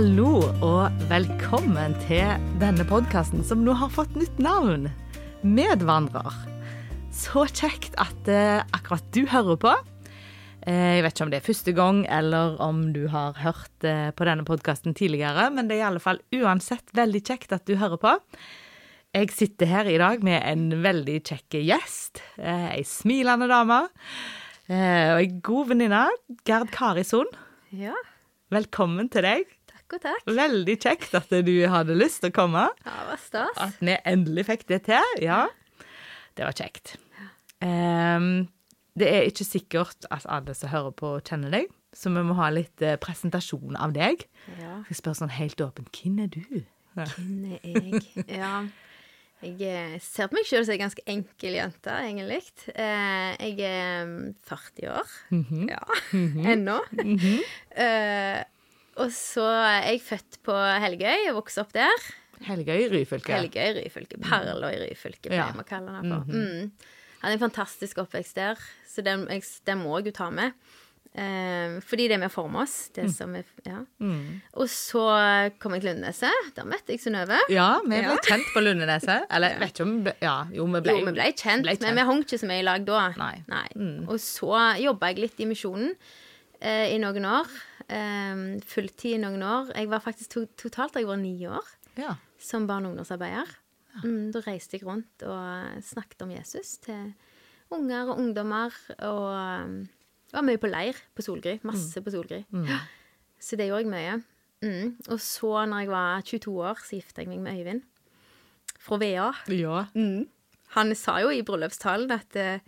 Hallo og velkommen til denne podkasten som nå har fått nytt navn. Medvandrer. Så kjekt at eh, akkurat du hører på. Eh, jeg vet ikke om det er første gang, eller om du har hørt eh, på denne podkasten tidligere, men det er i alle fall uansett veldig kjekt at du hører på. Jeg sitter her i dag med en veldig kjekk gjest. Eh, ei smilende dame. Eh, og ei god venninne. Gerd Karison. Ja, Velkommen til deg. Takk og takk. Veldig kjekt at du hadde lyst til å komme. Ja, hva stas. At vi endelig fikk det til. Ja, det var kjekt. Um, det er ikke sikkert at alle som hører på, kjenner deg, så vi må ha litt uh, presentasjon av deg. Ja, Jeg spør sånn helt åpent hvem er du? hvem er jeg? Ja, jeg eh, ser på meg selv som en ganske enkel jente, egentlig. Eh, jeg er mm, 40 år. Ja, ennå. Eh, og så er jeg født på Helgøy og vokste opp der. Helgøy Ryfylke. Helgøy Ryfylke. Perla i Ryfylke, pleier Ja. vi å kalle den for. mm. Hadde en fantastisk oppvekst der, så den, jeg, den må jeg jo ta med. Eh, fordi det er med å forme oss. Det som er, ja. Og så kom jeg til Lundeneset. Der møtte jeg Synnøve. Ja, vi ble Ja. kjent på Lundeneset. Eller jeg vet ikke om vi ble, Ja, jo, vi ble, Jo, vi ble kjent, ble kjent. men vi hang ikke så mye i lag da. Nei. Mm. Og så jobba jeg litt i Misjonen eh, i noen år. Eh, fulltid i noen år. Jeg var faktisk to, totalt jeg var ni år Ja. som barne- og ungdomsarbeider. Mm, da reiste jeg rundt og snakket om Jesus til unger og ungdommer. Og um, var mye på leir på Solgry. Masse på Solgry. Ja. Så det gjorde jeg mye. Mm. Og så, når jeg var 22 år, så gifta jeg meg med Øyvind. Fra VA. ja. Han sa jo i bryllupstalen at uh,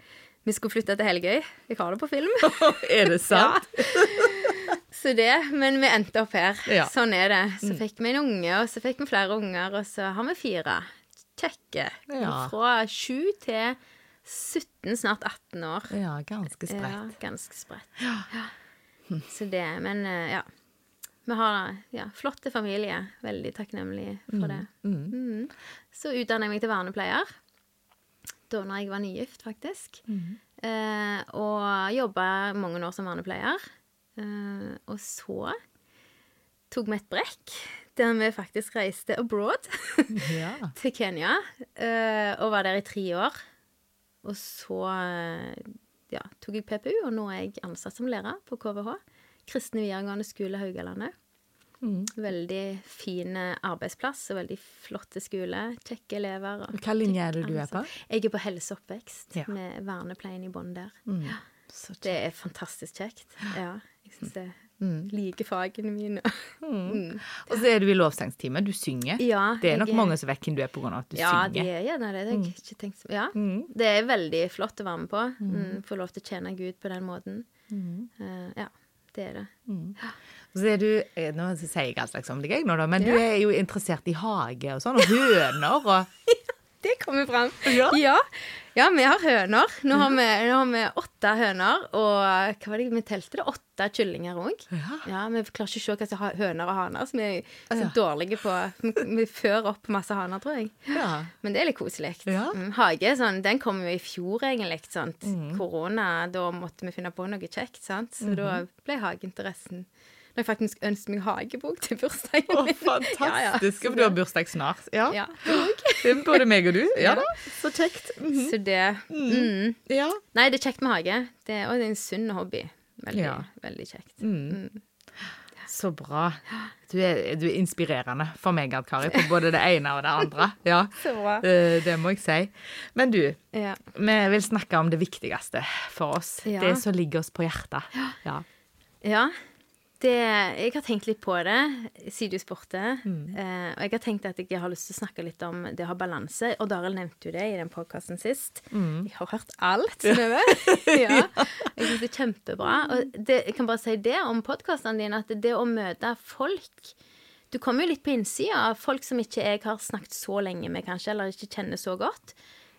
vi skulle flytte til Helgøy. Jeg har det på film. Er det sant? Så det, men vi endte opp her. Ja. Sånn er det. Så fikk vi en unge, og så fikk vi flere unger, og så har vi fire. Kjekke. Ja. Fra 7 til 17, snart 18 år. Ja, ganske Ja, ganske spredt. Ja. Så det, men eh, ja. Vi har ja, flotte familie. Veldig takknemlig for det. Mm. Så utdannet jeg meg til vernepleier. Da når jeg var nygift, faktisk. Eh, og jobba mange år som vernepleier. Eh, og så tok vi et brekk der vi faktisk reiste abroad Ja. til Kenya. eh, og var der i tre år. Og så eh, ja, tok jeg PPU, og nå er jeg ansatt som lærer på KVH. Kristne videregående skole Haugalandet. Veldig fin arbeidsplass og veldig flotte skole. Kjekke elever. Hva linje er det du er på? Jeg er på helse og oppvekst, Ja. med vernepleien i bånn der. Så Det er fantastisk kjekt. Ja, det Mm. like fagene mine. Mm. Og så er du i lovsangstime. Du synger. Ja, det er nok jeg- mange som vet hvem du er av at du Ja, det synger. er gjerne det. Det har jeg ikke tenkt Ja. Det er veldig flott å være med på. Mm. Få lov til å tjene Gud på den måten. Uh, ja, det er det. Og så er du eh, Nå sier jeg alt slags om deg, nå, da, men du er jo interessert i hage og sånn, og høner og Det kommer fram. Ja. ja. Ja, vi har høner. Nå har vi, nå har vi åtte høner, og hva var det vi telte? det? Åtte kyllinger òg. Ja. vi klarer ikke å se hva som er høner og haner, så vi er så Ja. dårlige på Vi, vi fører opp masse haner, tror jeg. Ja. Men det er litt koselig. Ja. Mm, hage sånn, den kom jo i fjor, egentlig. sant? Korona, da måtte vi finne på noe kjekt, sant? Så da ble hageinteressen Når jeg faktisk ønsket meg hagebok til bursdagen Å, Oh, fantastisk. Ja, ja. For du har bursdag snart. Ja. Ja. Det Både meg og du. Ja da. Så kjekt. Mhm. Så det mm. Ja. Nei, det er kjekt med hage. Det er, og det er en sunn hobby. Veldig, Ja. veldig kjekt. Så bra. Du er, du er inspirerende for meg, Gerd Kari, på både det ene og det andre. Ja, Så bra. eh, det må jeg si. Men du, Ja. vi vil snakke om det viktigste for oss. Ja. Det som ligger oss på hjertet. Ja. ja. Det, jeg har tenkt litt på det siden du spurte. Eh, og jeg har tenkt at jeg har lyst til å snakke litt om det å ha balanse. Og Daril nevnte jo det i den podkasten sist. Jeg har hørt alt, Synnøve. ja. Jeg syns det er kjempebra. Og det, jeg kan bare si det om podkastene dine, at det å møte folk Du kommer jo litt på innsida av folk som ikke jeg har snakket så lenge med, kanskje, eller ikke kjenner så godt.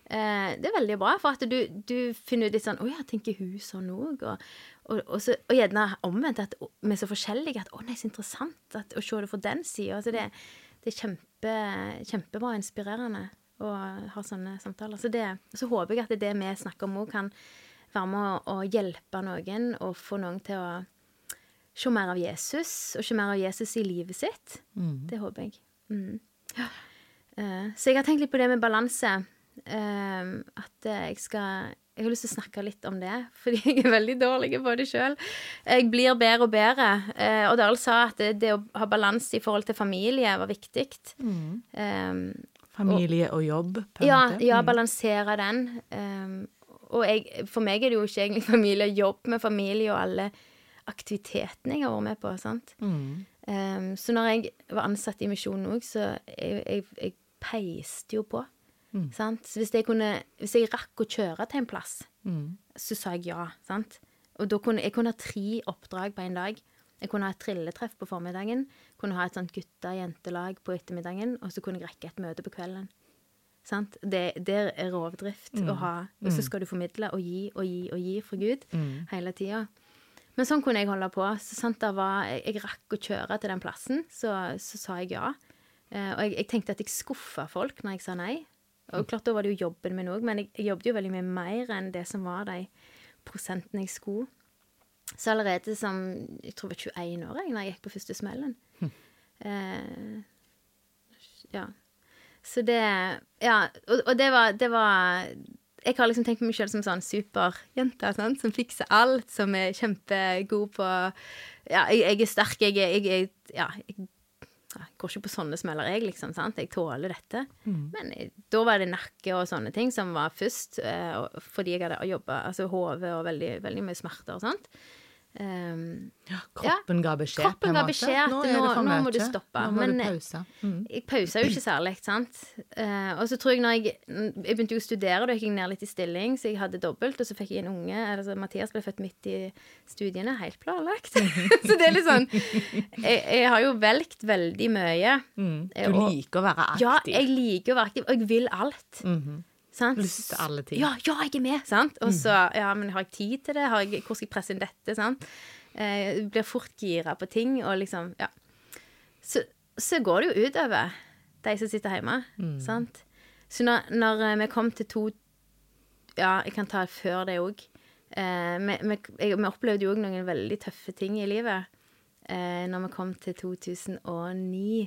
Eh, det er veldig bra, for at du, du finner ut litt sånn Å ja, tenker hun sånn òg? Og, og, og, så- og gjerne omvendt, at vi er så forskjellige at å nei, så interessant at, å se det fra den sida. Altså det, det er kjempe, kjempebra og inspirerende å ha sånne samtaler. Så, det, så håper jeg at det vi snakker om òg, kan være med å, hjelpe noen og få noen til å se mer av Jesus, og se mer av Jesus i livet sitt. Det håper jeg. Mm. Ja. Uh, så jeg har tenkt litt på det med balanse. Uh, at eh, jeg skal Jeg har lyst til å snakke litt om det, fordi jeg er veldig dårlig på det sjøl. Jeg blir bedre og bedre. Eh, og Darl sa at det, det å ha balanse i forhold til familie var viktig. Eh, Familie og jobb, på en ja, måte. ja, Mm. balansere den. Um, og jeg, for meg er det jo ikke egentlig familie og jobb med familie og alle aktivitetene jeg har vært med på. sant? Mm. Um, så når jeg var ansatt i Misjonen òg, så jeg, jeg, jeg peiste jo på. Mm. Sant? Så hvis jeg, kunne, hvis jeg rakk å kjøre til en plass, Mm. så sa jeg ja. sant? Og da kunne jeg kunne ha tre oppdrag på en dag. Jeg kunne ha et trilletreff på formiddagen, kunne ha et sånt gutta-jentelag på ettermiddagen, og så kunne jeg rekke et møte på kvelden. Sant? Det, det er rovdrift å ha. Og så skal du formidle og gi og gi og gi for Gud Mm. hele tida. Men sånn kunne jeg holde på. Så var, jeg, jeg rakk å kjøre til den plassen, så, så sa jeg ja. Eh, og jeg, jeg tenkte at jeg skuffa folk når jeg sa nei. Og klart da var det jo jobben min òg, men jeg, jeg jobbet jo veldig mye mer enn det som var de prosentene jeg skulle. Så allerede som jeg tror jeg var 21 år jeg, når jeg gikk på første smellen. Eh, ja. Så det Ja, og, og det var, det var Jeg har liksom tenkt på meg selv som sånn superjente sånn, som fikser alt, som er kjempegod på Ja, jeg, jeg er sterk, jeg er jeg, jeg, Ja, jeg, jeg går ikke på sånne smeller, jeg, liksom. sant? Jeg tåler dette. Men eh, da var det nakke og sånne ting som var først, eh, fordi jeg hadde jobba altså hodet og veldig, veldig mye smerter og sånt. Um, Ja, kroppen ga beskjed, på Kroppen en ga beskjed er nå- nå må du stoppe. Nå må Men- du pause. Mm. jeg pausa jo ikke særlig, sant. Uh, og så tror jeg når jeg Jeg begynte jo å studere, da gikk jeg ned litt i stilling, så jeg hadde dobbelt, og så fikk jeg en unge altså Mathias ble født midt i studiene, helt planlagt. så det er litt sånn jeg, jeg har jo velgt veldig mye. Mm. Eh, Du og- liker å være aktiv. Ja, jeg liker å være aktiv, og jeg vil alt. Mhm. Sant? Lyst til alle ting. Ja, ja, jeg er med, sant? Og så, ja, men har jeg tid til det? Har jeg, hvor skal jeg presse inn dette, sant? Eh, blir fort gira på ting, og liksom, ja. Så, så går det jo utover de som sitter hjemme, sant? Så når, når eh, vi kom til to Ja, jeg kan ta før det òg. Eh, vi, vi, vi opplevde jo òg noen veldig tøffe ting i livet eh, når vi kom til 2009.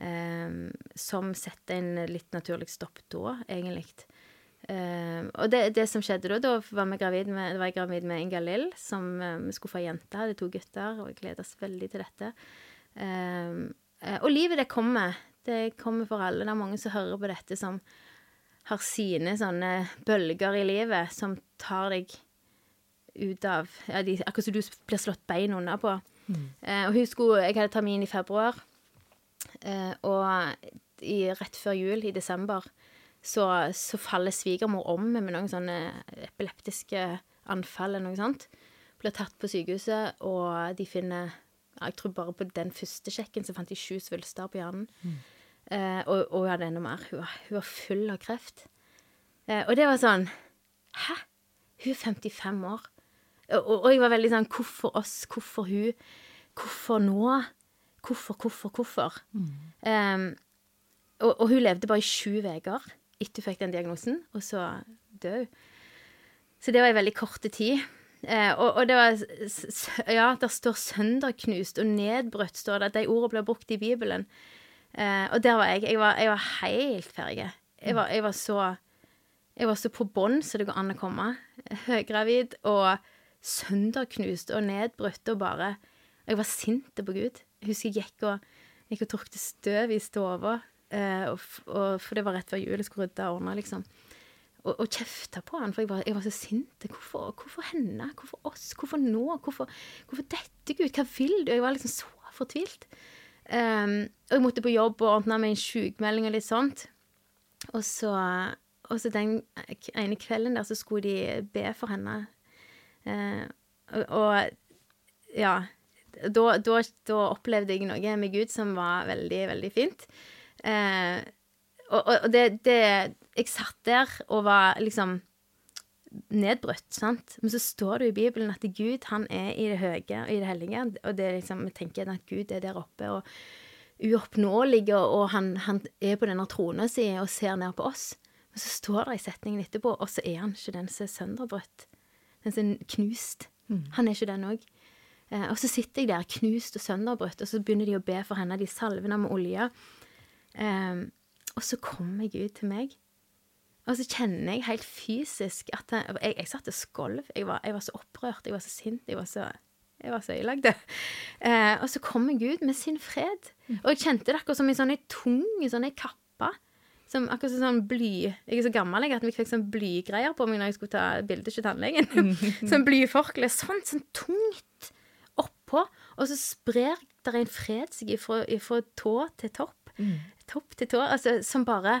Um, som setter en litt naturlig stopp da, egentlig. Um, og det, det som skjedde da, da var, vi gravid med, var jeg gravid med Inga Lill, som um, skulle få ei jente, hadde to gutter, og jeg gleder oss veldig til dette. Eh, og livet, det kommer. Det kommer for alle. Det er mange som hører på dette, som har sine sånne bølger i livet som tar deg ut av ja, de, Akkurat som du blir slått bein under på. Eh, og hun skulle, Jeg hadde termin i februar. Eh, og i, rett før jul, i desember, så, så faller svigermor om med noen sånne epileptiske anfall eller noe sånt. Blir tatt på sykehuset, og de finner Jeg tror bare på den første sjekken så fant de sju svulster på hjernen. Eh, og, og hun hadde enda mer. Hun var, hun var full av kreft. Eh, og det var sånn Hæ? Hun er 55 år. Og, og jeg var veldig sånn Hvorfor oss? Hvorfor hun? Hvorfor nå? Hvorfor, hvorfor, hvorfor? Um, og, og hun levde bare i sju uker etter hun fikk den diagnosen, og så døde hun. Så det var i veldig korte tid. Eh, og, og det var Ja, der står 'sønderknust' og 'nedbrutt', står det. De ordene blir brukt i Bibelen. Eh, og der var jeg. Jeg var, jeg var helt ferdig. Jeg var, jeg var så jeg var så på bånn så det går an å komme. Høygravid og sønderknust og nedbrutt og bare Jeg var sint på Gud. Husker jeg gikk og, gikk og tørkte støv i stua, eh, for det var rett før jul. Jeg skulle rydde og ordne, liksom. Og, og kjefta på han, for jeg var, jeg var så sint. Hvorfor, hvorfor henne? Hvorfor oss? Hvorfor nå? Hvorfor, hvorfor dette, Gud? Hva vil du? Jeg var liksom så fortvilt. Um, og jeg måtte på jobb og ordne meg en sjukmelding og litt sånt. Og så, og så den ene kvelden der så skulle de be for henne. Uh, og, og ja da, da, da opplevde jeg noe med Gud som var veldig, veldig fint. Eh, og og det, det Jeg satt der og var liksom nedbrutt, sant. Men så står det jo i Bibelen at Gud, han er i det høye og i det hellige. Og det er liksom, vi tenker at Gud er der oppe og uoppnåelig, og, og han, han er på denne trona si og ser ned på oss. Men så står det i setningen etterpå, og så er han ikke den som er sønderbrutt. Den som er knust. Han er ikke den òg. Eh, og så sitter jeg der knust og sønderbrutt, og så begynner de å be for henne, de salvene med olje. Eh, og så kommer Gud til meg, og så kjenner jeg helt fysisk at jeg, jeg, jeg satt og skolv. Jeg, jeg, var så opprørt, jeg var så sint, jeg var så jeg var så ødelagt. Eh, og så kommer Gud med sin fred. Og jeg kjente det akkurat som en sånn tung sånn kappe. Som akkurat sånn bly Jeg er så gammel jeg, at vi fikk sånn blygreier på meg når jeg skulle ta bilde til tannlegen. sånn blyforkle. Sånn, sånn tungt oppå. Og så sprer det en fred seg fra tå til topp. Mm. Topp til tå. Altså som bare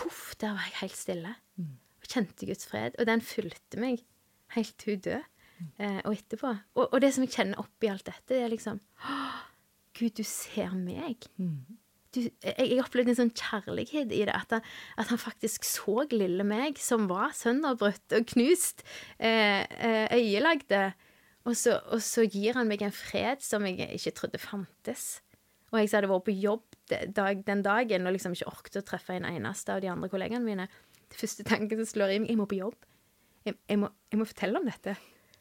Poff, der var jeg helt stille. Og kjente Guds fred. Og den fulgte meg helt til hun døde eh, og etterpå. Og, og, det som jeg kjenner oppi alt dette, det er liksom Gud, du ser meg. Du, jeg, jeg opplevde en sånn kjærlighet i det. At han, at han faktisk så lille meg, som var sønderbrutt og knust, eh, eh, øyelagde. Og så, og så, gir han meg en fred som jeg ikke trodde fantes. Og jeg som hadde vært på jobb den dagen og liksom ikke orket å treffe en eneste av de andre kollegene mine. Det første tanken som slår i meg, jeg må på jobb. Jeg, jeg, må, jeg må fortelle om dette.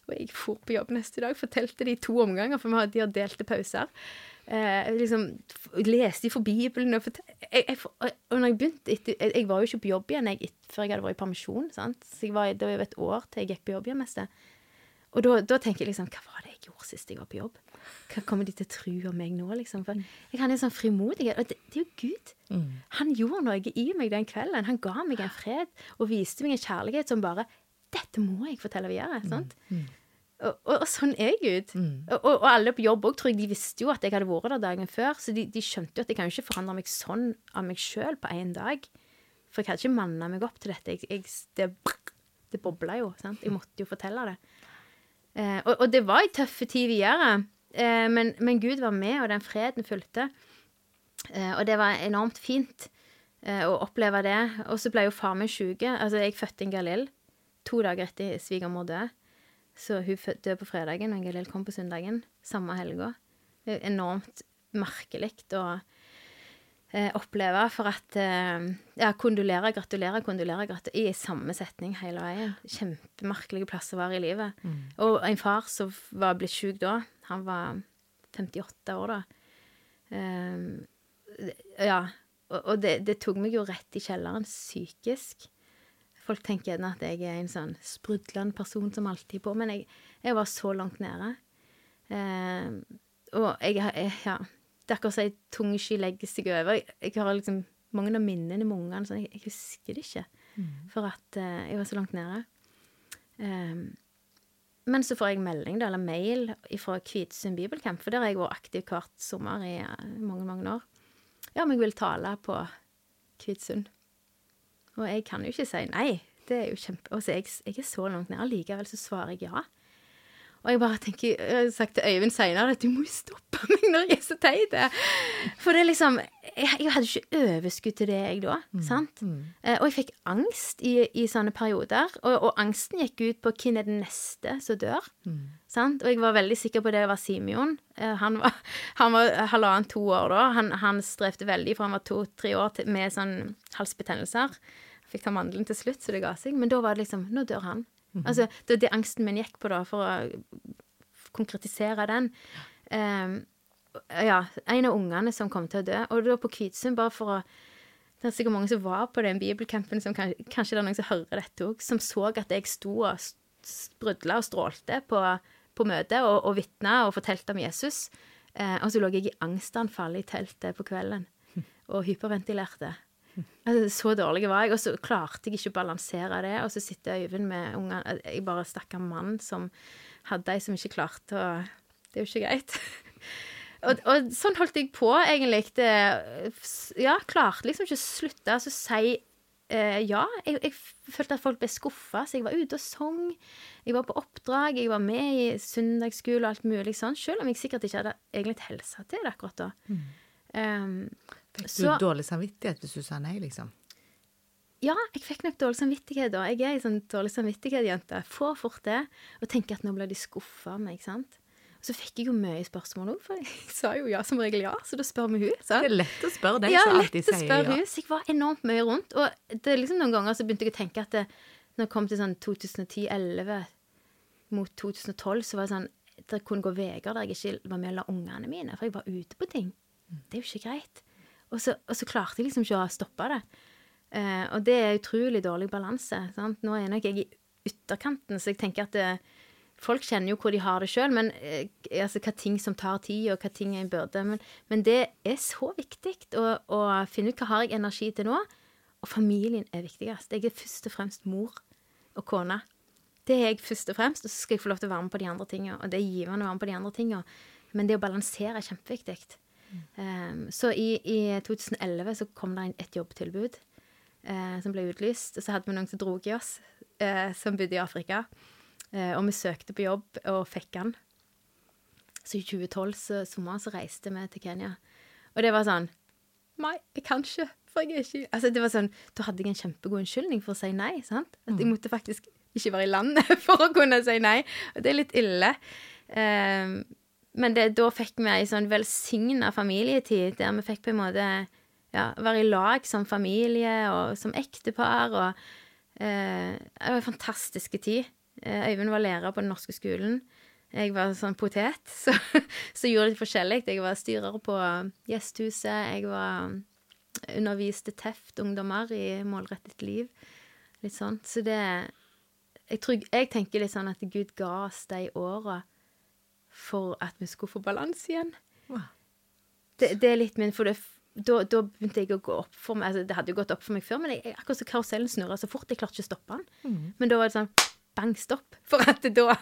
Og jeg for på jobb neste dag, fortalte de to omganger, for vi har de delte pauser. Eh, liksom, leste fra Bibelen og, jeg, og når jeg begynte etter, jeg, var jo ikke på jobb igjen jeg, før jeg hadde vært i permisjon. Sant? Så jeg var, det var et år til jeg gikk på jobb igjen mest. Og da, da, tenker jeg liksom Hva var det jeg gjorde sist jeg var på jobb? Hva kommer de til å tro om meg nå, liksom? For jeg hadde en sånn frimodighet. Og det, det er jo Gud. Mm. Han gjorde noe i meg den kvelden. Han ga meg en fred og viste meg en kjærlighet som bare Dette må jeg fortelle videre. sant? Mm. Mm. Og, og, og, sånn er Gud. Mm. Og, og, alle på jobb òg, tror jeg, de visste jo at jeg hadde vært der dagen før, så de, de skjønte jo at jeg kan jo ikke forandre meg sånn av meg sjøl på én dag. For jeg hadde ikke manna meg opp til dette. Jeg, jeg, det det bobla jo. sant? Jeg måtte jo fortelle det. Eh, og, det var ei tøff tid videre, eh, men, men, Gud var med, og den freden fulgte. Eh, og det var enormt fint eh, å oppleve det. Og så ble jo far min sjuk. Altså, jeg fødte en Galil to dager etter svigermor døde. Så hun døde på fredagen, og Galil kom på søndagen. Samme helga. Enormt merkelig å eh, oppleve. For at eh, Ja, kondolere, gratulere, kondolere, gratulere i samme setning hele veien. Kjempemerkelige plasser være i livet. Mm. Og en far som var blitt sjuk da, han var 58 år da. Eh, ja. Og, og det, det, tok meg jo rett i kjelleren psykisk. Folk tenker gjerne at jeg er en sånn sprudlende person som alltid er på, men jeg, jeg, var så langt nede. Eh, og jeg, jeg, ja, Det er akkurat som ei tung sky legger seg over. Jeg, jeg har liksom mange av minnene med ungene, så jeg, jeg, husker det ikke. Mm. For at uh, jeg var så langt nede. Um, men så får jeg melding, eller mail, fra Kvitsund bibelcamp, for der har jeg vært aktiv hvert sommer i mange, mange år. Ja, om jeg vil tale på Kvitsund. Og jeg kan jo ikke si nei. Det er jo kjempe... Og så jeg, jeg er så langt nede. Allikevel så svarer jeg ja. Og jeg bare tenker, jeg har sagt til Øyvind seinere at du må jo stoppe meg når jeg er så teit. For det er liksom Jeg, jeg hadde ikke overskudd til det, jeg da. Mm. sant? Mm. Eh, og jeg fikk angst i, i sånne perioder. Og, og, angsten gikk ut på hvem er den neste som dør. Mm. sant? Og jeg var veldig sikker på det var Simeon. Eh, han, var, han var halvannen to år da. Han, han strevde veldig, for han var to-tre år til, med sånn halsbetennelser. Fikk ta mandelen til slutt, så det ga seg. Men da var det liksom Nå dør han. -hmm. Altså, det var det angsten min gikk på, da, for å konkretisere den. Um, ja, en av ungene som kom til å dø. Og da på Kvitsund, bare for å Det er sikkert mange som var på den bibelcampen, som kanskje, kanskje det er noen som hører dette òg, som så at jeg sto og sprudla og strålte på, på møtet og, og vitna og fortalte om Jesus. Eh, og så lå jeg i angstanfall i teltet på kvelden og hyperventilerte. Altså, så dårlig var jeg, og så klarte jeg ikke å balansere det. Og så sitter Øyvind med ungene Jeg bare stakkar mann som hadde ei som ikke klarte å Det er jo ikke greit. og, og, sånn holdt jeg på, egentlig. Det, ja, klarte liksom ikke å slutte å si eh, ja. Jeg, jeg, følte at folk ble skuffa, så jeg var ute og sang. Jeg var på oppdrag, jeg var med i søndagsskole og alt mulig sånn, selv om jeg sikkert ikke hadde egentlig helsa til det akkurat da. Mm. Um, Fikk du så, dårlig samvittighet hvis du sa nei, liksom? Ja, jeg fikk nok dårlig samvittighet da. Jeg er ei sånn dårlig samvittighet-jente. Får fort det. Og tenker at nå blir de skuffa av meg, ikke sant. Og så fikk jeg jo mye spørsmål òg, for jeg sa jo ja som regel ja, så da spør vi hun. Sant? Det er lett å spørre deg ja, som alltid sier ja. Hun. Så jeg var enormt mye rundt. Og det er liksom noen ganger så begynte jeg å tenke at det, når det kom til sånn 2010-2011 mot 2012, så var det sånn det kunne gå uker der jeg ikke var med å la ungene mine, for jeg var ute på ting. Det er jo ikke greit. Og så, og så klarte jeg liksom ikke å stoppe det. Eh, og det er utrolig dårlig balanse. sant? Nå er nok jeg i ytterkanten, så jeg tenker at det, folk kjenner jo hvor de har det sjøl, men eh, altså, hva ting som tar tid, og hva ting er en byrde. Men, men det er så viktig å, å finne ut hva har jeg energi til nå. Og familien er viktigst. Jeg er først og fremst mor og kone. Det er jeg først og fremst, og så skal jeg få lov til å være med på de andre tingene. Og det er givende å være med på de andre tingene. Men det å balansere er kjempeviktig. Um, så i, i 2011 så kom det inn et jobbtilbud uh, som ble utlyst. Og så hadde vi noen som dro i oss, uh, som bodde i Afrika. Uh, og vi søkte på jobb og fikk den. Så i 2012 så, sommer så reiste vi til Kenya. Og det var sånn Nei, jeg kan ikke. For jeg er ikke Altså, det var sånn Da hadde jeg en kjempegod unnskyldning for å si nei. sant? At jeg måtte faktisk ikke være i landet for å kunne si nei. Og det er litt ille. Um, men det, da fikk vi ei sånn velsigna familietid der vi fikk på en måte ja, være i lag som familie og som ektepar. Og, eh, det var en fantastisk tid. Eh, Øyvind var lærer på den norske skolen. Jeg var sånn potet, så, så gjorde det forskjellig. Jeg var styrer på Gjesthuset. Jeg var underviste TEFT-ungdommer i Målrettet liv. Litt sånn. Så det jeg, tror, jeg tenker litt sånn at Gud ga oss de åra for at vi skulle få balanse igjen. Det, det, er litt min For det, da, da, begynte jeg å gå opp for meg altså, Det hadde jo gått opp for meg før, men jeg, akkurat så karusellen snurra så fort. Jeg klarte ikke å stoppe den. Mm. Men da var det sånn bang, stopp. For at da,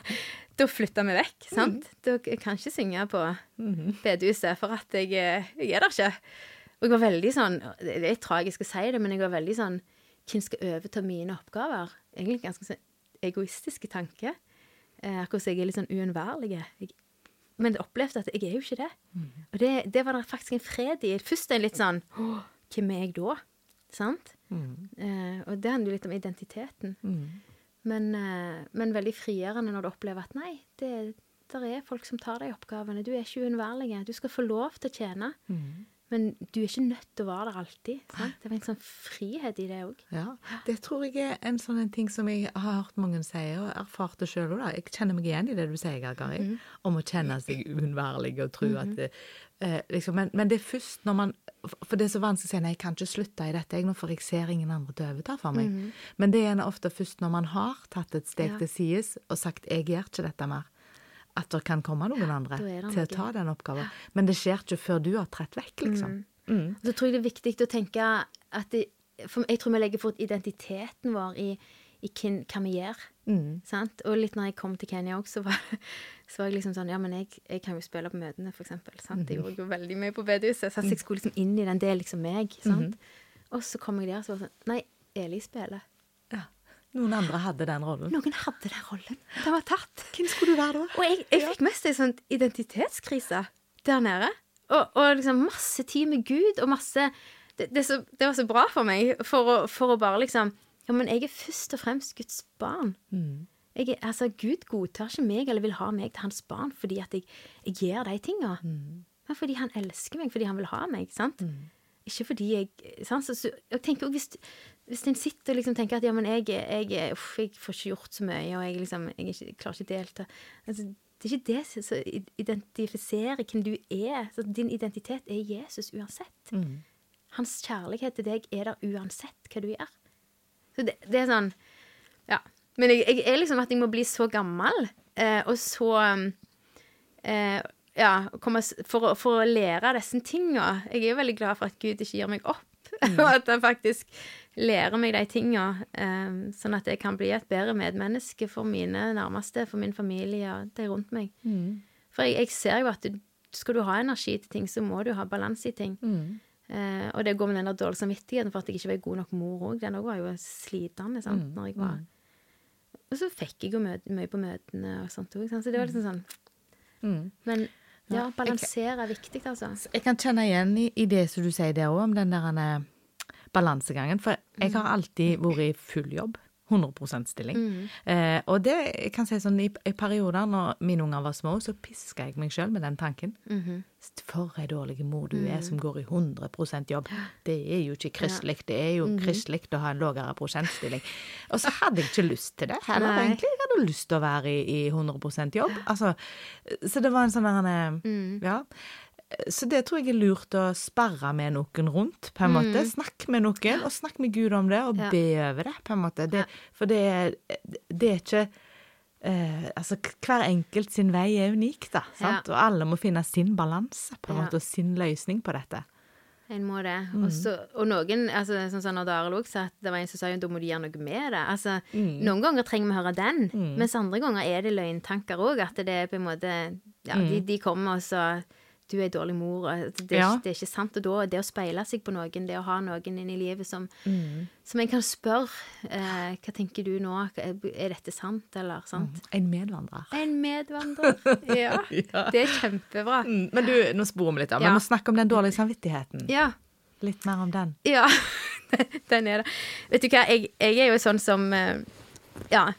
da flytta vi vekk. sant? Mm. Da, jeg kan ikke synge på mm. bedehuset, for at jeg, jeg, er der ikke. Og jeg var veldig sånn Det er tragisk å si det, men jeg var veldig sånn Hvem skal overta mine oppgaver? Egentlig ganske sånn egoistiske tanke. Eh, akkurat som jeg er litt sånn uunnværlig. Men opplevde at jeg er jo ikke det. Mm. Og det, det, var det faktisk en fred i. Først en litt sånn Hvem er jeg da? Sant? Mm. Eh, og det handler jo litt om identiteten. Mm. Men, eh, men, veldig frigjørende når du opplever at nei, det, er folk som tar de oppgavene. Du er ikke uunnværlig. Du skal få lov til å tjene. Mm. Men du er ikke nødt til å være der alltid. Sant? Det er en sånn frihet i det òg. Ja, det tror jeg er en sånn en ting som jeg har hørt mange si, og erfart det sjøl òg. Jeg kjenner meg igjen i det du sier, Gari, mm. om å kjenne seg uunnværlig og tro mm -hmm. at det, eh, liksom, men, men, det er først når man For det er så vanskelig å si nei, jeg kan ikke slutte i dette, jeg, for jeg ser ingen andre til å overta for meg. Mm. Men det er ofte først når man har tatt et steg ja. til sides og sagt 'jeg gjør ikke dette mer' at det kan komme noen andre til å ta den oppgaven. Men det skjer ikke før du har trett vekk, liksom. Mm. Mm. Så tror jeg det er viktig å tenke at det, Jeg tror vi legger fort identiteten vår i, i hva vi gjør. Mm. Sant? Og litt når jeg kom til Kenya òg, så, så, var jeg liksom sånn Ja, men jeg, jeg kan jo spille på møtene, for eksempel. Sant? Jeg mhm. gjorde jo veldig mye på bedehuset, så jeg skulle liksom inn i den. Det er liksom meg. Sant? -hmm. Og så kom jeg der og så var det sånn Nei, Eli spiller. Noen andre hadde den rollen? Noen hadde den rollen. Den var tatt. Hvem skulle du være da? Og jeg, jeg fikk mest en sånn identitetskrise der nede. Og, og, liksom masse tid med Gud og masse det, det, så, det var så bra for meg for å, for å, bare liksom Ja, men jeg er først og fremst Guds barn. Mm. Jeg, altså, Gud godtar ikke meg eller vil ha meg til hans barn fordi at jeg, jeg gjør de tinga. Mm. Men fordi han elsker meg, fordi han vil ha meg. sant? Mm. Ikke fordi jeg sant? Så, så, jeg tenker hvis, hvis en sitter og liksom tenker at ja, men jeg, jeg, uff, jeg får ikke gjort så mye, og jeg, liksom, jeg ikke, klarer ikke å delta altså, Det er ikke det som identifiserer hvem du er. Så din identitet er Jesus uansett. Mm. Hans kjærlighet til deg er der uansett hva du gjør. Så det, det er sånn Ja. Men jeg, jeg, er liksom at jeg må bli så gammel, eh, og så eh, Ja, for, for, å lære disse tinga. Jeg er jo veldig glad for at Gud ikke gir meg opp. Mm. og at han faktisk lærer meg de tinga, um, sånn at jeg kan bli et bedre medmenneske for mine nærmeste, for min familie og de rundt meg. Mm. For jeg, jeg, ser jo at du, skal du ha energi til ting, så må du ha balanse i ting. Mm. Uh, og det går med den der dårlige samvittigheten for at jeg ikke var god nok mor òg. Den òg var jo slitende sant, mm. når jeg var mm. Og så fikk jeg jo mye på møtene og sånt òg, så det var liksom sånn mm. Men ja, balansere er viktig, altså. Jeg kan kjenne igjen i, i det som du sier der òg, om den der balansegangen. For jeg har alltid vært i full jobb. 100% stilling. Mm. Eh, og det jeg kan si sånn, i, i perioder når mine unger var små, så piska jeg meg sjøl med den tanken. Mhm. For ei dårlig mor du Mm. er som går i 100% jobb. Det er jo ikke kristelig. Det er jo Mhm. kristelig å ha en lavere prosentstilling. Og så hadde jeg ikke lyst til det heller, Nei. egentlig. Jeg hadde lyst til å være i, i 100% jobb. Altså, så det var en sånn der eh, Mm. Ja. Så det tror jeg er lurt å sperre med noen rundt, på en måte. Snakk med noen, og snakk med Gud om det, og Mm. Ja. be over det, på en måte. Det, for det, er- det er ikke eh, Altså, hver enkelt sin vei er unik, da. Sant? Og alle må finne sin balanse, på en Ja. måte, og sin løsning på dette. En må det. Mm. Og, så, og noen, altså, sånn som når Arild òg sa at det var en som sa jo da må du gjøre noe med det. Altså, Mm. Noen ganger trenger vi høre den, mens andre ganger er det løgntanker òg. At det er på en måte Ja, de, de kommer og så du er en dårlig mor. Det, er Mm. Ja. ikke- det er ikke sant. Og da, det å speile seg på noen, det å ha noen inn i livet som, Mm. som en kan spørre eh, Hva tenker du nå? Er dette sant, eller sant? En medvandrer. En medvandrer. Ja. Ja. Det er kjempebra. Mm, Men du, nå sporer vi litt av. Vi Ja. må snakke om den dårlige samvittigheten. Ja. Litt mer om den. Ja, den er det. Vet du hva, jeg, jeg er jo sånn som eh, Ja.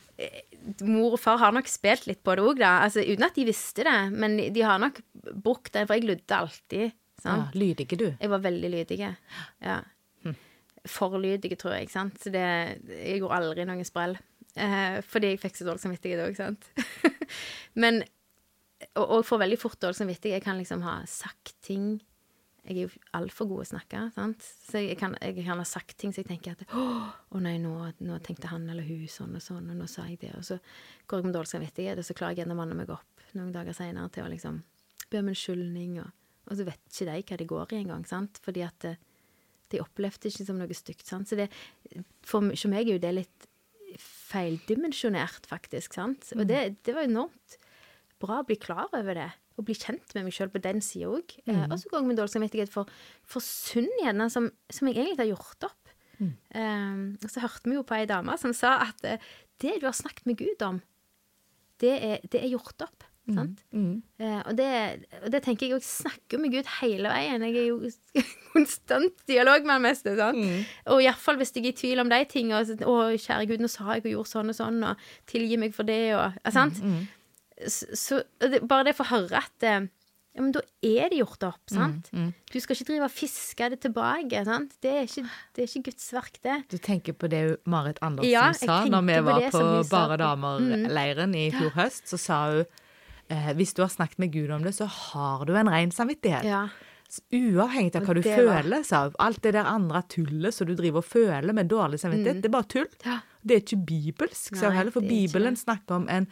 Mor og far har nok spilt litt på det òg, da. Altså, uten at de visste det. Men de, har nok brukt det, for jeg ludde alltid. Ja, lydige, du. Jeg var veldig lydig. Ja. For lydige, tror jeg. sant? Så det, jeg gjorde aldri noen sprell. Eh, fordi jeg fikk så dårlig samvittighet òg, sant. Men Og, og får veldig fort dårlig samvittighet. Jeg kan liksom ha sagt ting Jeg er jo altfor god å snakke, sant. Så jeg kan, jeg kan ha sagt ting så jeg tenker at Å nei, nå, nå tenkte han eller hun sånn og sånn, og nå sa jeg det. Og så går jeg med dårlig samvittighet, og så klarer jeg igjen å manne meg opp noen dager seinere til å liksom be om unnskyldning, og, og så vet ikke de hva det går i engang, sant. Fordi at det, de opplevde ikke som noe stygt. Sant? Så det, for for meg er jo det litt feildimensjonert, faktisk. Sant? Og det, det var enormt bra å bli klar over det. Og bli kjent med meg sjøl på den sida òg. Eh, og så går jeg med dårlig samvittighet for, for synd gjerne, som, som jeg egentlig har gjort opp. Eh, og så hørte vi jo på ei dame som sa at eh, det du har snakket med Gud om, det er, det er gjort opp. Sant? Eh, og, det, og det tenker jeg òg snakker med Gud hele veien. Jeg er jo konstant dialog med han meste. Sant? Og iallfall hvis jeg er i tvil om de tingene. Og, så, 'Å, kjære Gud, nå sa jeg og gjorde sånn og sånn', og 'tilgi meg for det', og ja, sant? Så, så bare det å få høre at eh, ja, men da er det gjort opp, sant? Du skal ikke drive og fiske det tilbake, sant? Det er ikke, det er ikke Guds verk, det. Du tenker på det Marit Andersen Ja, sa når vi på var på. Bare damer-leiren i fjor høst. Så sa hun eh, hvis du har snakket med Gud om det, så har du en ren samvittighet. Ja. Uavhengig av hva du føler, sa hun. Alt det der andre tullet som du driver og føler med dårlig samvittighet, det er bare tull. Mm. Ja. Det er ikke bibelsk, sa hun heller, for er ikke Bibelen snakker om en,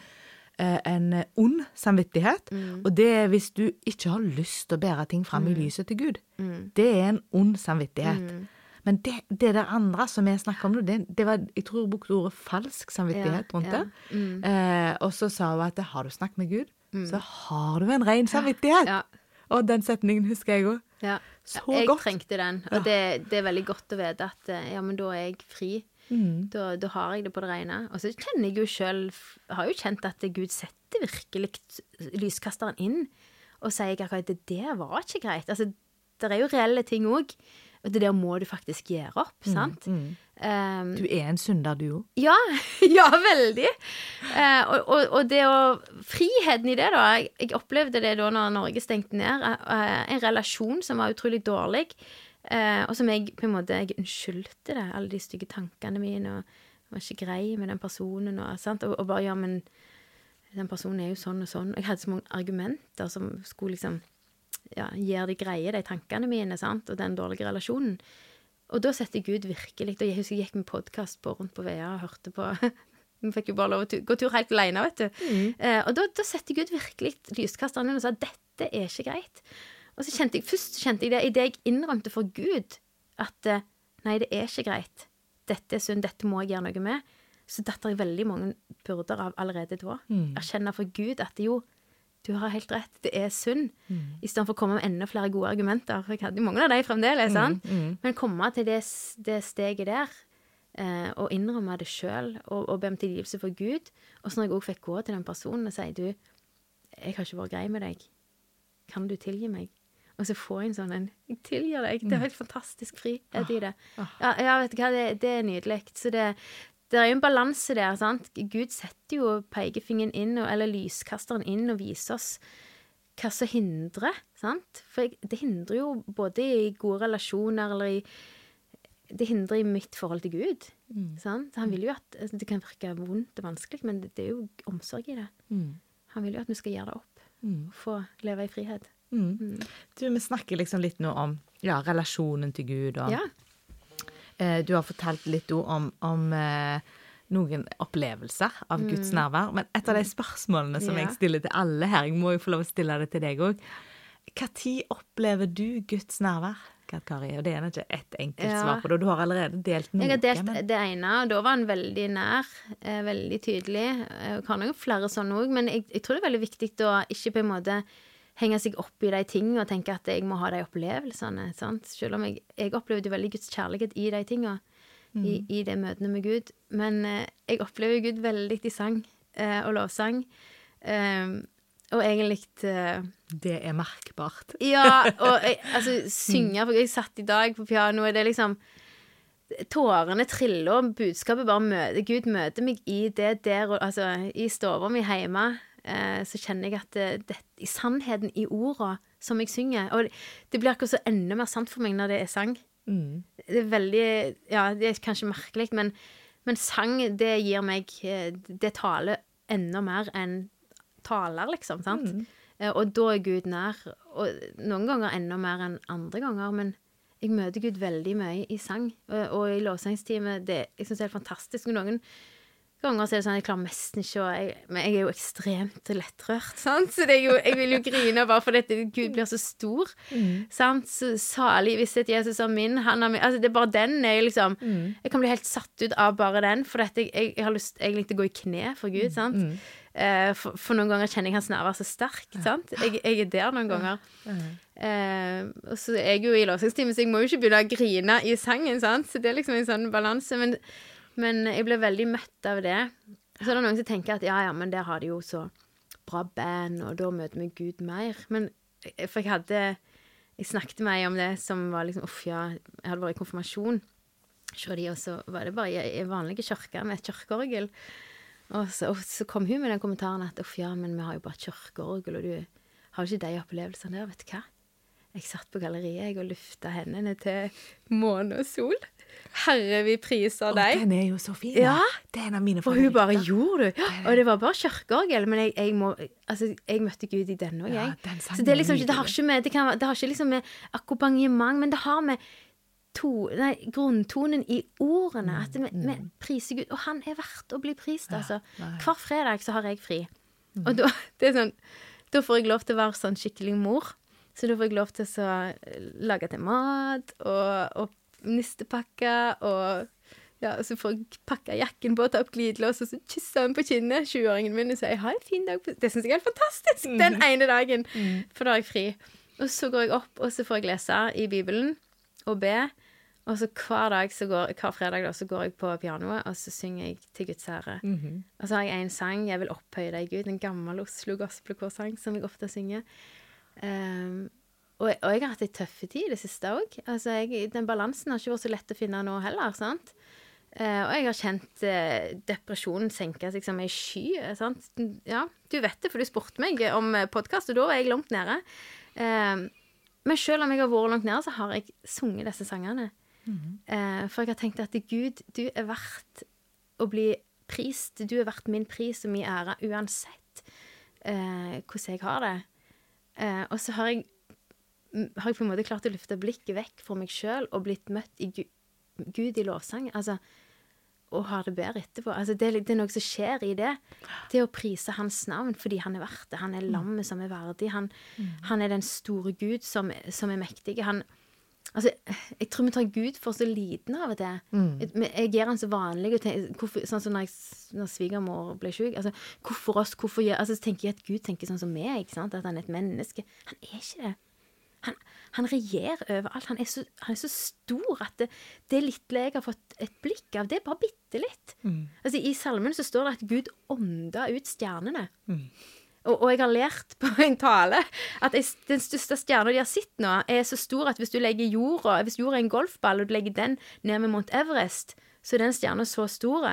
en ond samvittighet. Mm. Og det er hvis du ikke har lyst til å bære ting fram i lyset til Gud. Mm. Det er en ond samvittighet. Men det, det der andre som jeg snakker om nå, det, det var, jeg tror hun brukte ordet falsk samvittighet Ja, rundt ja. det. Eh, og så sa hun at har du snakket med Gud, så har du en ren samvittighet. Mm. Ja. Og den setningen husker jeg òg. Ja. Så jeg godt. trengte den, og det, det er veldig godt å vite at eh, ja, men da er jeg fri. Mm. Da, da har jeg det på det rene. Og så kjenner jeg jo sjøl Har jo kjent at Gud setter virkelig lyskasteren inn og sier akkurat det der var ikke greit. Altså, det er jo reelle ting òg. Og det der må du faktisk gjøre opp, Mm, sant? Um, Du er en synder, du òg. ja, ja, veldig. Uh, og, og, og det å Friheten i det, da. Jeg, jeg opplevde det da når Norge stengte ned. Uh, en relasjon som var utrolig dårlig. Eh, og som jeg på en måte Jeg unnskyldte det. Alle de stygge tankene mine. Og var ikke grei med den personen. Og, sant? og, og bare Ja, men den personen er jo sånn og sånn. Jeg hadde så mange argumenter som skulle liksom ja, gjøre de greie, de tankene mine, sant? og den dårlige relasjonen. Og da setter Gud virkelig Og jeg husker jeg gikk med podkast på rundt på Vea og hørte på Vi fikk jo bare lov å gå tur helt alene, vet du. Eh, og da, da setter Gud virkelig lyskasteren inn og sa dette er ikke greit. Og så kjente jeg, først kjente jeg det idet jeg innrømte for Gud at eh, nei, det er ikke greit. Dette er synd, dette må jeg gjøre noe med. Så datt jeg veldig mange byrder av allerede da. Erkjenne for Gud at jo, du har helt rett, det er synd. Istedenfor å komme med enda flere gode argumenter. For jeg hadde mange av de fremdeles. sant? Men komme til det, det steget der, eh, og innrømme det sjøl, og, og be om tilgivelse for Gud. Og så når jeg òg fikk gå til den personen og si du, jeg har ikke vært grei med deg. Kan du tilgi meg? Og så få en sånn en Jeg tilgir deg. Det er helt fantastisk frihet i det. Ja, ja vet du hva, det, det er nydelig. Så det, det er jo en balanse der. sant? Gud setter jo pekefingeren inn, eller lyskasteren inn, og viser oss hva som hindrer. sant? For det hindrer jo både i gode relasjoner eller i Det hindrer i mitt forhold til Gud. sant? Han vil jo at altså, Det kan virke vondt og vanskelig, men det, det er jo omsorg i det. Han vil jo at vi skal gjøre det opp. Mm. Få leve i frihet. Du, vi snakker liksom litt nå om ja, relasjonen til Gud, og Ja. eh, du har fortalt litt om, om eh, noen opplevelser av Guds nærvær. Men et av de spørsmålene som Mm. Ja. jeg stiller til alle her, jeg må jo få lov å stille det til deg òg. Når opplever du Guds nærvær, Kari? Og det er ikke ett enkelt Ja. svar på det. Du har allerede delt noe. Jeg har delt men- det ene, og da var han veldig nær. Eh, veldig tydelig. Jeg har noen flere sånne òg, men jeg, jeg tror det er veldig viktig å ikke på en måte henge seg opp i de tingene og tenke at jeg må ha de opplevelsene. Sant? Selv om jeg, jeg opplevde jo veldig Guds kjærlighet i de tingene, i, i de møtene med Gud. Men eh, jeg opplever Gud veldig i sang eh, og lovsang. Eh, og egentlig eh, Det er merkbart. ja, og jeg, altså, synge For jeg satt i dag på pianoet, det er liksom Tårene triller, og budskapet bare møter Gud møter meg i det der, og, altså i stua mi hjemme. Eh, så kjenner jeg at det, det, i sannheten i orda som jeg synger Og det, blir akkurat så enda mer sant for meg når det er sang. Mm. Det er veldig Ja, det er kanskje merkelig, men, men sang, det gir meg eh, Det taler enda mer enn taler, liksom. sant? Mm. Og da er Gud nær. Og noen ganger enda mer enn andre ganger. Men jeg møter Gud veldig mye i sang. Og, og i lovsangstime. Det, jeg syns det er helt fantastisk. Noen ganger så er det sånn jeg klarer nesten ikke å Men jeg er jo ekstremt lettrørt, sant? Så det jo, jeg vil jo grine bare fordi at Gud blir så stor. Sant? Så salig visshet Jesus er min. Han er min. Altså, det er bare den jeg liksom Jeg kan bli helt satt ut av bare den, for jeg, jeg, jeg har lyst egentlig til å gå i kne for Gud. sant? Eh, for, for noen ganger kjenner jeg hans nærvær så sterkt. sant? Jeg, jeg er der noen ganger. Eh, og så er jeg jo i lovsangstime, så jeg må jo ikke begynne å grine i sangen. sant? Så det er liksom en sånn balanse. Men, men jeg ble veldig møtt av det. Så er det noen som tenker at ja, ja, men der har de jo så bra band, og da møter vi Gud mer. Men for jeg hadde Jeg snakket ei om det som var liksom Uff, ja, jeg hadde vært i konfirmasjon. Så de, og så var det bare i vanlige kirker med et kirkeorgel. Og så, og så kom hun med den kommentaren at uff, ja, men vi har jo bare et kirkeorgel, og du har jo ikke de opplevelsene der, vet du hva? Jeg satt på galleriet jeg, og lufta hendene til måne og sol. Herre, vi priser Og deg. den er jo så fin. Ja. Det er en av mine Og hun bare gjorde det. Og det var bare kirkeorgel. Men jeg, jeg, må, altså, jeg møtte Gud i den òg, Ja, den Så det, er liksom, det har ikke med Det, kan, det har ikke liksom med akkompagnement, men det har med to, nei, grunntonen i ordene. At vi, vi priser Gud. Og han er verdt å bli prist, altså. Ja, Hver fredag så har jeg fri. Og da, det sånn, da får jeg lov til å være sånn skikkelig mor. Så da får jeg lov til å så lage til mat og, og nistepakke og ja, så får jeg pakke jakken på, ta opp glidelås og så kysse han på kinnet, 20-åringen min, og si 'ha en fin dag'. Det syns jeg er helt fantastisk den ene dagen, for da har jeg fri. Og så går jeg opp, og så får jeg lese i Bibelen og be. Og så hver dag, så går, hver fredag da, så går jeg på pianoet, og så synger jeg til Guds ære. Og så har jeg en sang, 'Jeg vil opphøye deg, Gud', en gammel Oslo gospelkorsang som jeg ofte synger. Um, og, jeg, og jeg har hatt ei tøff tid i det siste òg. Altså, jeg- den balansen har ikke vært så lett å finne nå heller. sant? Eh, og jeg har kjent eh, depresjonen senke seg som ei sky. eh, sant? Ja, du vet det, for du spurte meg om podkast, og da var jeg langt nede. Eh, men selv om jeg har vært langt nede, så har jeg sunget disse sangene. Eh, for jeg har tenkt at Gud, du er verdt å bli prist. Du er verdt min pris og min ære uansett eh, hvordan jeg har det. Eh, og så har jeg, har jeg på en måte klart å løfte blikket vekk fra meg sjøl og blitt møtt i Gud, Gud i lovsang. Altså, og har det bedre etterpå. Altså, det, det er noe som skjer i det. Det å prise hans navn fordi han er verdt det. Han er lammet som er verdig. Han, han er den store Gud som, som er mektig. Han, altså, jeg tror vi tar Gud for så liten av og til. Jeg, jeg gjør han så vanlig. Tenker, hvorfor, sånn som når, jeg, når svigermor ble syk. Altså, hvorfor oss? Hvorfor gjør altså, Så tenker jeg at Gud tenker sånn som meg. Ikke sant? At han er et menneske. Han er ikke det. Han, han regjerer overalt. Han er så, han er så stor at det, det lille jeg har fått et blikk av, det er bare bitte litt. Altså, I salmen så står det at Gud ånda ut stjernene. Og, og jeg har lært på en tale at jeg, den største stjerna de har sett nå, er så stor at hvis du legger jorda Hvis jorda er en golfball, og du legger den ned med Mount Everest, så er den stjerna så stor.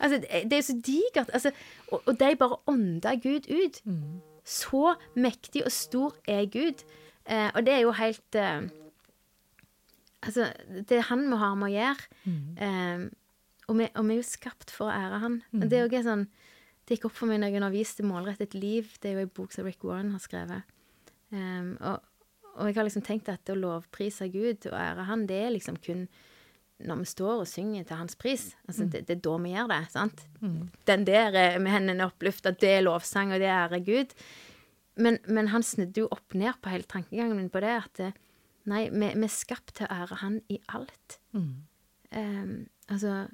Altså, det det er så digert. Altså, og, og de bare ånder Gud ut. Så mektig og stor er Gud. Eh, og det er jo helt eh, Altså, det er han vi har med å gjøre. Eh, og, vi, og vi er jo skapt for å ære han. Og det er jo sånn Det gikk opp for meg når jeg underviste Målrettet liv. Det er jo ei bok som Rick Warren har skrevet. Um, og, og jeg har liksom tenkt at å lovprise Gud og ære han, det er liksom kun når vi står og synger til hans pris. Altså, det, det er da vi gjør det. sant? Den der eh, med hendene opplufta, det er lovsang, og det ærer ære Gud. Men, men han snudde jo opp ned på hele tankegangen min på det. At det, nei, vi, vi er skapt til å ære han i alt. Um, altså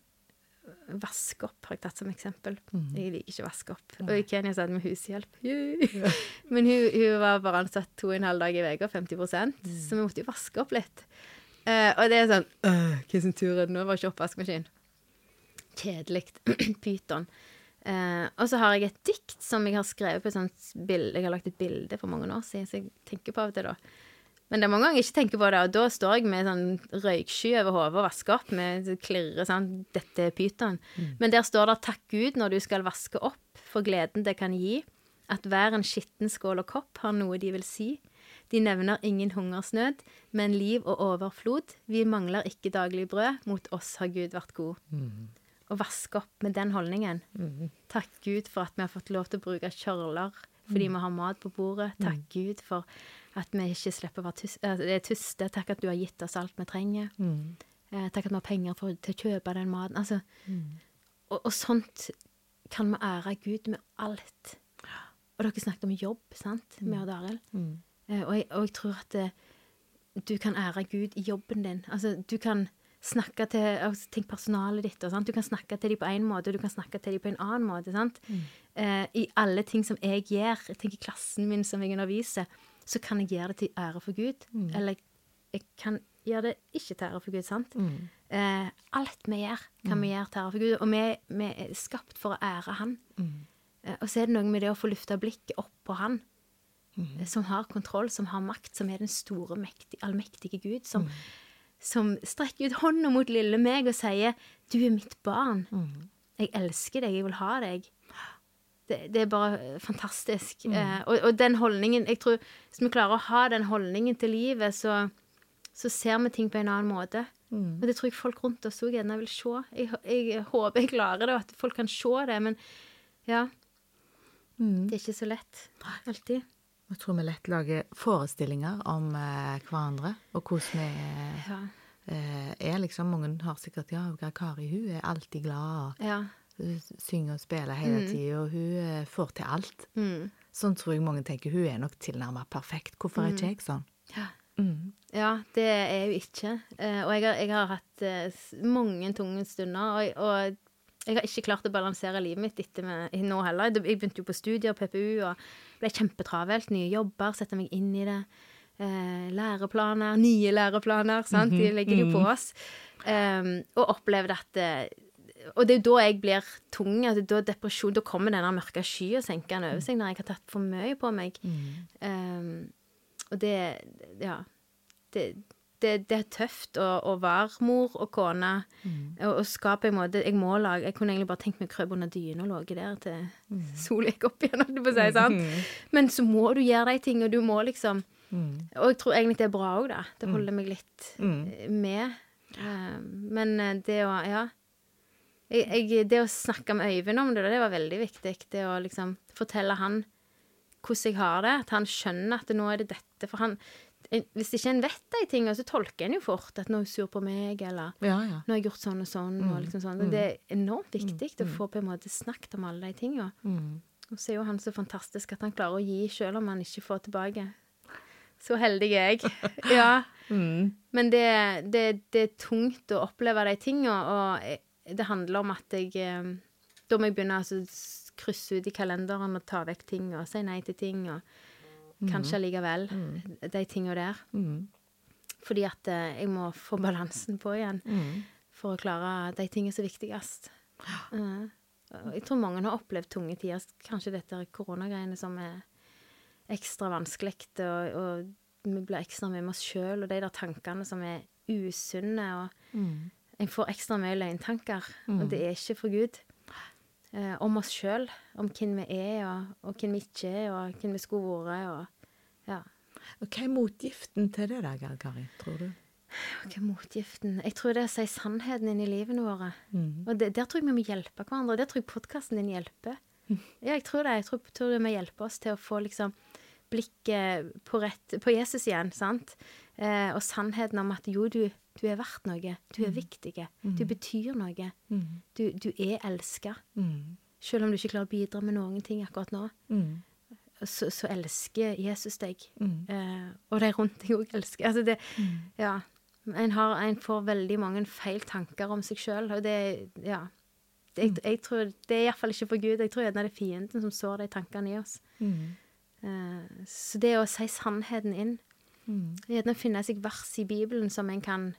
Vaske opp har jeg tatt som eksempel. Jeg liker ikke å vaske opp. Og i Kenya så hadde vi hushjelp. Yeah. Men hun, hun var bare ansatt to og en halv dag i uka, 50 så vi måtte jo vaske opp litt. Uh, og det er sånn Hva sin tur er det nå? Var ikke oppvaskmaskin. Kjedelig. Pyton. Eh, og så har jeg et dikt som jeg har skrevet på et sånt bilde. Jeg har lagt et bilde for mange år siden, så jeg tenker på av og til da. Men det er mange ganger jeg ikke tenker på det, og da står jeg med sånn røyksky over hodet og vasker opp med klirre sånn Dette er pyton. Men der står det 'takk Gud når du skal vaske opp, for gleden det kan gi', at hver en skitten skål og kopp har noe de vil si. De nevner ingen hungersnød, men liv og overflod. Vi mangler ikke daglig brød, mot oss har Gud vært god. Å vaske opp med den holdningen. Takk Gud for at vi har fått lov til å bruke kjørler fordi vi har mat på bordet. Takk Gud for at vi ikke slipper å være tus eh, er tyste. Takk at du har gitt oss alt vi trenger. Eh, takk at vi har penger for, til å kjøpe den maten. Altså, og, og sånt kan vi ære Gud med alt. Og dere snakket om jobb, sant, med Odd Arild. Eh, og, og jeg tror at det, du kan ære Gud i jobben din. Altså, du kan snakke til altså, Tenk personalet ditt. Og, sant? Du kan snakke til dem på én måte, og du kan snakke til dem på en annen måte. Sant? Eh, I alle ting som jeg gjør, jeg tenker klassen min som jeg underviser, så kan jeg gjøre det til ære for Gud. Eller jeg, jeg kan gjøre det ikke til ære for Gud. sant? Eh, alt vi gjør, kan vi gjøre til ære for Gud. Og vi, vi er skapt for å ære Han. Eh, og så er det noe med det å få løfta blikket opp på Han eh, som har kontroll, som har makt, som er den store, mektige, allmektige Gud, som, som strekker ut hånda mot lille meg og sier 'Du er mitt barn. Jeg elsker deg. Jeg vil ha deg'. Det, det er bare fantastisk. Eh, og, og den holdningen jeg tror, Hvis vi klarer å ha den holdningen til livet, så, så ser vi ting på en annen måte. Og det tror jeg folk rundt oss òg gjerne vil se. Jeg, jeg håper jeg klarer det, og at folk kan se det. Men ja. Det er ikke så lett alltid. Jeg tror vi lett lager forestillinger om eh, hverandre, og hvordan vi Ja. eh, er liksom Mange har sikkert Ja, Kari hun er alltid glad, og ja. hun synger og spiller hele tida, og hun eh, får til alt. Sånn tror jeg mange tenker. Hun er nok tilnærmet perfekt. Hvorfor er ikke jeg sånn? Ja. Ja, det er jo ikke. Eh, og jeg har, jeg har hatt eh, mange tunge stunder, og, og jeg har ikke klart å balansere livet mitt etter med, nå heller. Jeg begynte jo på studier, PPU, og ble kjempetravelt. Nye jobber, sette meg inn i det. Eh, læreplaner, nye læreplaner, sant. De legger det jo på oss. Um, og opplevde at eh, Og det er jo da jeg blir tung. Altså, da depresjon, da kommer denne mørke skya senkende over seg når jeg har tatt for mye på meg. Um, og det Ja. Det, det, det er tøft å, å være mor og kone og, og skape en måte Jeg må lage Jeg kunne egentlig bare tenkt meg å krøpe under dyna og ligge der til sola gikk opp igjen, holdt jeg på å si. sant? Men så må du gjøre de tingene, og du må liksom Og jeg tror egentlig det er bra òg, da. Det holder meg litt eh, med. Uh, men eh, det å Ja. Jeg, jeg, det å snakke med Øyvind om det, det var veldig viktig. Det å liksom fortelle han hvordan jeg har det. At han skjønner at nå er det dette. For han Hvis ikke en vet de tingene, så tolker en jo fort at nå er hun sur på meg, eller Ja, ja. nå har jeg gjort sånn og sånn. Og liksom sånn. Det er enormt viktig å få på en måte snakket om alle de tingene. Og så er jo han så fantastisk at han klarer å gi selv om han ikke får tilbake. Så heldig er jeg. Ja. Men det, det, det er tungt å oppleve de tingene, og det handler om at jeg eh, Da må jeg begynne å altså, krysse ut i kalenderen og ta vekk ting og si nei til ting, og kanskje allikevel. De tingene der. Fordi at eh, jeg må få balansen på igjen for å klare de tingene som er viktigst. Eh, jeg tror mange har opplevd tunge tider. Kanskje dette er koronagreiene som er ekstra vanskelig, og, og vi blir ekstra med oss sjøl, og de der tankene som er usunne. og en får ekstra mye løgntanker, og det er ikke for Gud. Eh, om oss sjøl, om hvem vi er, og, og hvem vi ikke er, og hvem vi skulle vært. Og, ja. Og hva er motgiften til det da, Kari, tror du? Hva er motgiften? Jeg tror det er å si sannheten inn i livene våre. Og det, der tror jeg vi må hjelpe hverandre. Der tror jeg podkasten din hjelper. Ja, jeg tror det. Jeg tror, tror det må hjelpe oss til å få liksom blikket på, rett, på Jesus igjen, sant? Eh, og sannheten om at jo, du, du er verdt noe. Du er viktig. Du betyr noe. Du, du er elska. Selv om du ikke klarer å bidra med noen ting akkurat nå, så, så elsker Jesus deg. Eh, og de rundt deg òg elsker. Altså det Ja. En, har, en får veldig mange feil tanker om seg sjøl, og det Ja. Det, jeg, jeg tror, det er iallfall ikke for Gud. Jeg tror gjerne det er fienden som sår de tankene i oss. Eh, så det å si sannheten inn Gjerne finne seg vers i Bibelen som en kan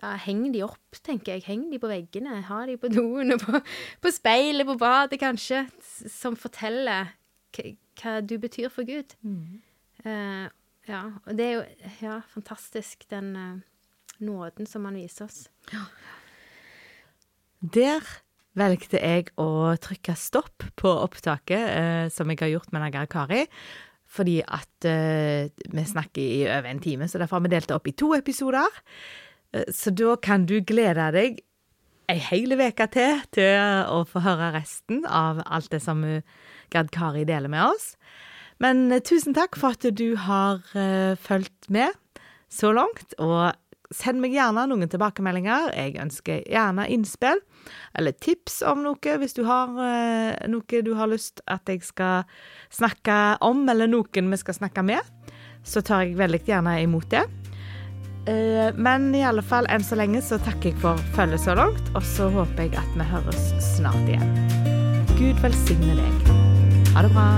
ja, Henge de opp, tenker jeg. Heng de på veggene. Ha de på doen og på, på speilet på badet, kanskje. Som forteller hva, du betyr for Gud. Eh, ja, og det er jo ja, fantastisk, den uh, nåden som han viser oss. Der valgte jeg å trykke stopp på opptaket, eh, som jeg har gjort med Nagar Kari. Fordi at eh, vi snakker i over en time, så derfor har vi delt det opp i to episoder. Eh, så da kan du glede deg ei hel uke til til å få høre resten av alt det som eh, Gerd Kari deler med oss. Men eh, tusen takk for at du har eh, fulgt med så langt, og send meg gjerne noen tilbakemeldinger. Jeg ønsker gjerne innspill eller tips om noe, hvis du har eh, noe du har lyst at jeg skal snakke om, eller noen vi skal snakke med, så tar jeg veldig gjerne imot det. Eh, men i alle fall, enn så lenge så takker jeg for følget så langt, og så håper jeg at vi høres snart igjen. Gud velsigne deg. Ha det bra.